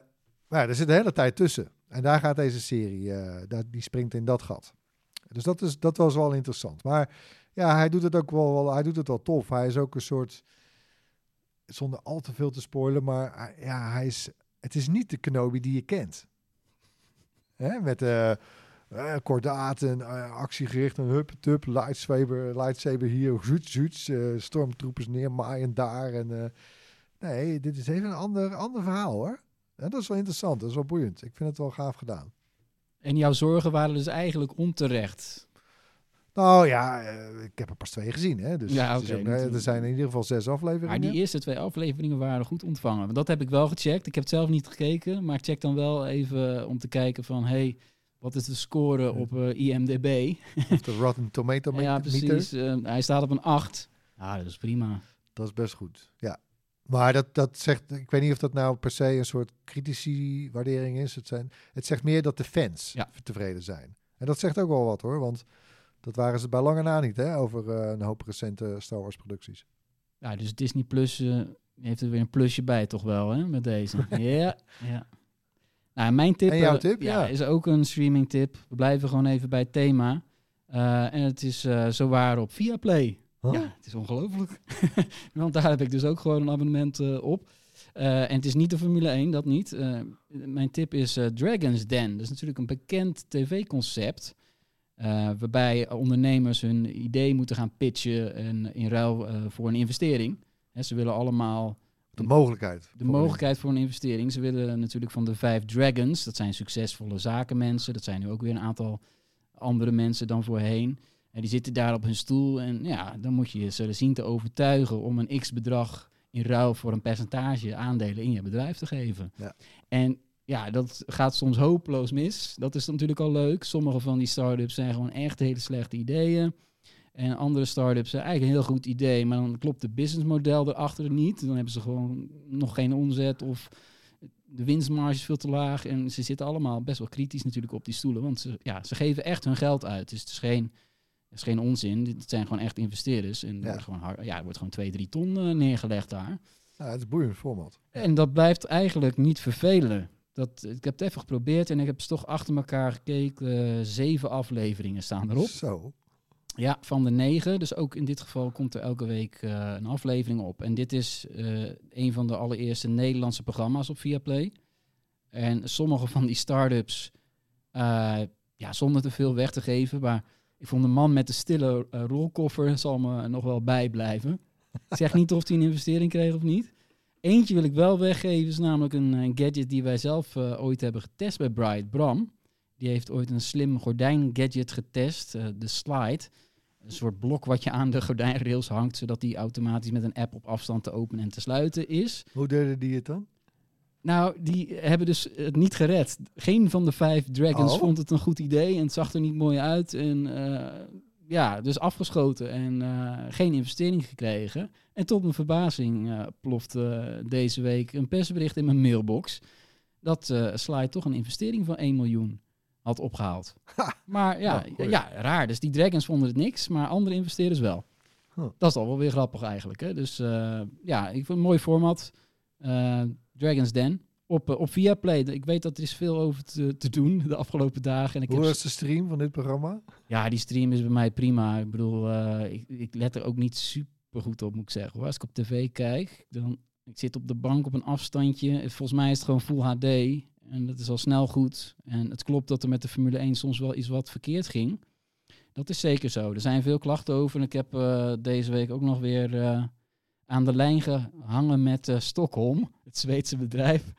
maar er zit een hele tijd tussen. En daar gaat deze serie, eh, daar, die springt in dat gat. Dus dat, is, dat was wel interessant. Maar ja, hij doet het ook wel, wel, hij doet het wel tof. Hij is ook een soort, zonder al te veel te spoilen, maar hij- ja, hij is, het is niet de Kenobi die je kent. Hè? Met eh eh, kordaten, eh, actiegericht, tup, lightsaber, lightsaber hier, zoets, zoets, eh, stormtroepers neermaaien daar. En, eh, nee, dit is even een ander, ander verhaal hoor. En dat is wel interessant, dat is wel boeiend. Ik vind het wel gaaf gedaan. En jouw zorgen waren dus eigenlijk onterecht. Nou ja, eh, ik heb er pas twee gezien. Hè? Dus Ja, ook- er zijn in ieder geval zes afleveringen. Maar die eerste twee afleveringen waren goed ontvangen. Want dat heb ik wel gecheckt. Ik heb het zelf niet gekeken, maar ik check dan wel even om te kijken van... hey, wat is de score op eh, IMDb? Of de Rotten Tomato [laughs] ja, meter. precies. Eh, hij staat op een 8. Ja, dat is prima. Dat is best goed, ja. Maar dat, dat zegt, ik weet niet of dat nou per se een soort kritische waardering is. Het, zijn, het zegt meer dat de fans Ja. tevreden zijn. En dat zegt ook wel wat hoor, want dat waren ze bij lange na niet hè, over eh, een hoop recente Star Wars producties. Ja, dus Disney Plus eh, heeft er weer een plusje bij toch wel, hè, met deze. [laughs] ja, ja. Nou, mijn tip, En jouw eh, tip, ja. is ook een streaming tip. We blijven gewoon even bij het thema. Eh, en het is eh zo waar op Viaplay. Huh? Ja, het is ongelooflijk. [laughs] Want daar heb ik dus ook gewoon een abonnement op. En het is niet de Formule 1, dat niet. Mijn tip is Dragon's Den. Dat is natuurlijk een bekend tv-concept. waarbij ondernemers hun idee moeten gaan pitchen en in ruil voor een investering. Hè, ze willen allemaal De mogelijkheid. de mogelijkheid voor een investering. Ze willen natuurlijk van de vijf dragons. Dat zijn succesvolle zakenmensen. Dat zijn nu ook weer een aantal andere mensen dan voorheen. En die zitten daar op hun stoel. En ja, dan moet je ze zien te overtuigen om een x-bedrag in ruil voor een percentage aandelen in je bedrijf te geven. Ja. En ja, dat gaat soms hopeloos mis. Dat is natuurlijk al leuk. Sommige van die start-ups zijn gewoon echt hele slechte ideeën. En andere start-ups zijn eigenlijk een heel goed idee, maar dan klopt het businessmodel erachter niet. Dan hebben ze gewoon nog geen omzet of de winstmarge is veel te laag. En ze zitten allemaal best wel kritisch natuurlijk op die stoelen, want ze, ja, ze geven echt hun geld uit. Dus het is geen, het is geen onzin. Dit zijn gewoon echt investeerders. En Ja. wordt gewoon, hard- ja, er wordt gewoon twee, drie ton eh, neergelegd daar. Ja, het is boeiend format. En dat blijft eigenlijk niet vervelen. Dat, ik heb het even geprobeerd en ik heb ze toch achter elkaar gekeken. Eh, zeven afleveringen staan erop. Zo. Ja, van de negen. Dus ook in dit geval komt er elke week eh, een aflevering op. En dit is eh, een van de allereerste Nederlandse programma's op Viaplay. En sommige van die start-ups, eh, ja, zonder te veel weg te geven, maar ik vond de man met de stille rolkoffer zal me nog wel bijblijven. Zeg niet of hij een investering kreeg of niet. Eentje wil ik wel weggeven, is namelijk een, gadget die wij zelf ooit hebben getest bij Bright. Bram, die heeft ooit een slim gordijn-gadget getest, eh, de Slide. Een soort blok wat je aan de gordijnrails hangt, zodat die automatisch met een app op afstand te openen en te sluiten is. Hoe deden die het dan? Nou, die hebben dus het niet gered. Geen van de vijf Dragons Oh. vond het een goed idee en het zag er niet mooi uit. En eh, ja, dus afgeschoten en eh, geen investering gekregen. En tot mijn verbazing eh, plofte deze week een persbericht in mijn mailbox dat Sly toch een investering van 1 miljoen had opgehaald. [laughs] Maar ja, Nou, ja, raar. Dus die Dragons vonden het niks, maar andere investeerders wel. Huh. Dat is al wel weer grappig eigenlijk. Hè? Dus eh, ja, ik vind een mooi format. Eh, Dragons Den. Op, eh, op Viaplay. Ik weet dat er is veel over te, te doen de afgelopen dagen. En ik Hoe heb, was de stream van dit programma? ja, die stream is bij mij prima. Ik bedoel, ik, ik let er ook niet super goed op, moet ik zeggen. hoor. Als ik op tv kijk, dan ik zit op de bank op een afstandje. Volgens mij is het gewoon Full HD. En dat is al snel goed. En het klopt dat er met de Formule 1 soms wel iets wat verkeerd ging. Dat is zeker zo. Er zijn veel klachten over. En ik heb eh, deze week ook nog weer eh, aan de lijn gehangen met eh, Stockholm, het Zweedse bedrijf.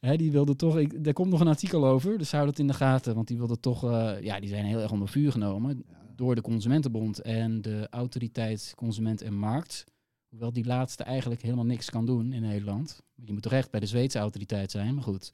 Hè, die wilde toch, ik, daar komt nog een artikel over, dus hou dat in de gaten. Want die wilde toch, ja, die zijn heel erg onder vuur genomen door de Consumentenbond en de autoriteit Consument en Markt. Hoewel die laatste eigenlijk helemaal niks kan doen in Nederland. Je moet toch echt bij de Zweedse autoriteit zijn, maar goed.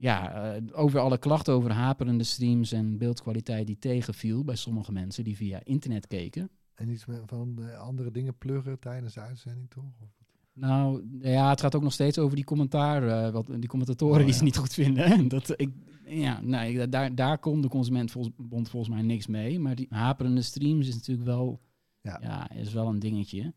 Ja, eh, over alle klachten over haperende streams en beeldkwaliteit die tegenviel bij sommige mensen die via internet keken. En iets van eh, andere dingen pluggen tijdens de uitzending, toch? Of- Nou, ja, het gaat ook nog steeds over die commentaar, eh, wat, die commentatoren Oh, die ze niet goed vinden. Dat, ik, ja, nee, daar, daar kon de Consumentenbond volgens mij niks mee. Maar die haperende streams is natuurlijk wel, Ja. ja. is wel een dingetje.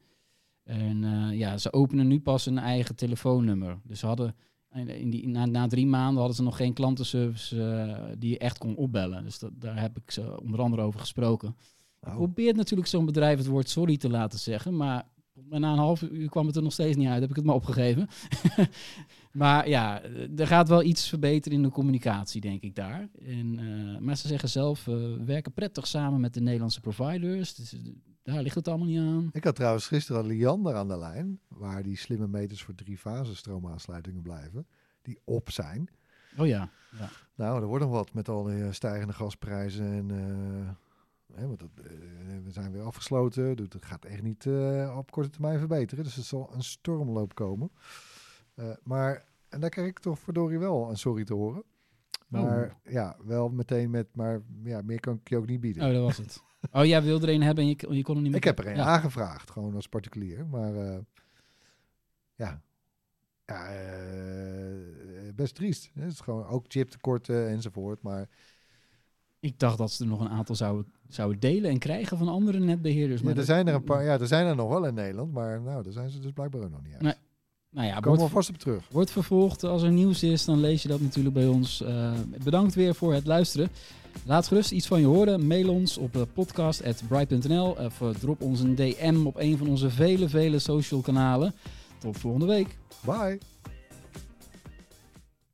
En ja, ze openen nu pas een eigen telefoonnummer. Dus ze hadden, in die, na, na drie maanden hadden ze nog geen klantenservice eh, die je echt kon opbellen. Dus dat, daar heb ik ze onder andere over gesproken. Ik Oh. probeer natuurlijk zo'n bedrijf het woord sorry te laten zeggen, maar na een half uur kwam het er nog steeds niet uit. Heb ik het maar opgegeven. [laughs] maar ja, er gaat wel iets verbeteren in de communicatie, denk ik daar. En, eh, maar ze zeggen zelf, eh, we werken prettig samen met de Nederlandse providers. Dus, eh, daar ligt het allemaal niet aan. Ik had trouwens gisteren Liander aan de lijn, waar die slimme meters voor drie fase stroomaansluitingen blijven, die op zijn. Oh ja, Nou, er wordt nog wat met al die eh, stijgende gasprijzen en eh, want dat, eh, we zijn weer afgesloten. Dus het gaat echt niet op korte termijn verbeteren. Dus het zal een stormloop komen. Maar en daar krijg ik toch verdorie wel een sorry te horen. Maar ja, wel meteen met, maar ja, meer kan ik je ook niet bieden. oh, dat was het. [laughs] Oh, jij wilde er een hebben en je, je kon er niet meer... Ik heb er een Ja. aangevraagd, gewoon als particulier. Maar eh, ja, ja eh, best triest. Het is gewoon ook chiptekorten enzovoort. Maar Ik dacht dat ze er nog een aantal zouden, zouden delen en krijgen van andere netbeheerders. ja, maar er dat- zijn er een paar. Ja, er zijn er nog wel in Nederland. Maar nou, daar zijn ze dus blijkbaar nog niet uit. Nee, Nou ja, wordt we vast op terug. Wordt vervolgd. Als er nieuws is, dan lees je dat natuurlijk bij ons. Eh, bedankt weer voor het luisteren. Laat gerust iets van je horen. Mail ons op eh, podcast.bright.nl of eh, drop ons een DM op een van onze vele, vele social kanalen. Tot volgende week. Bye.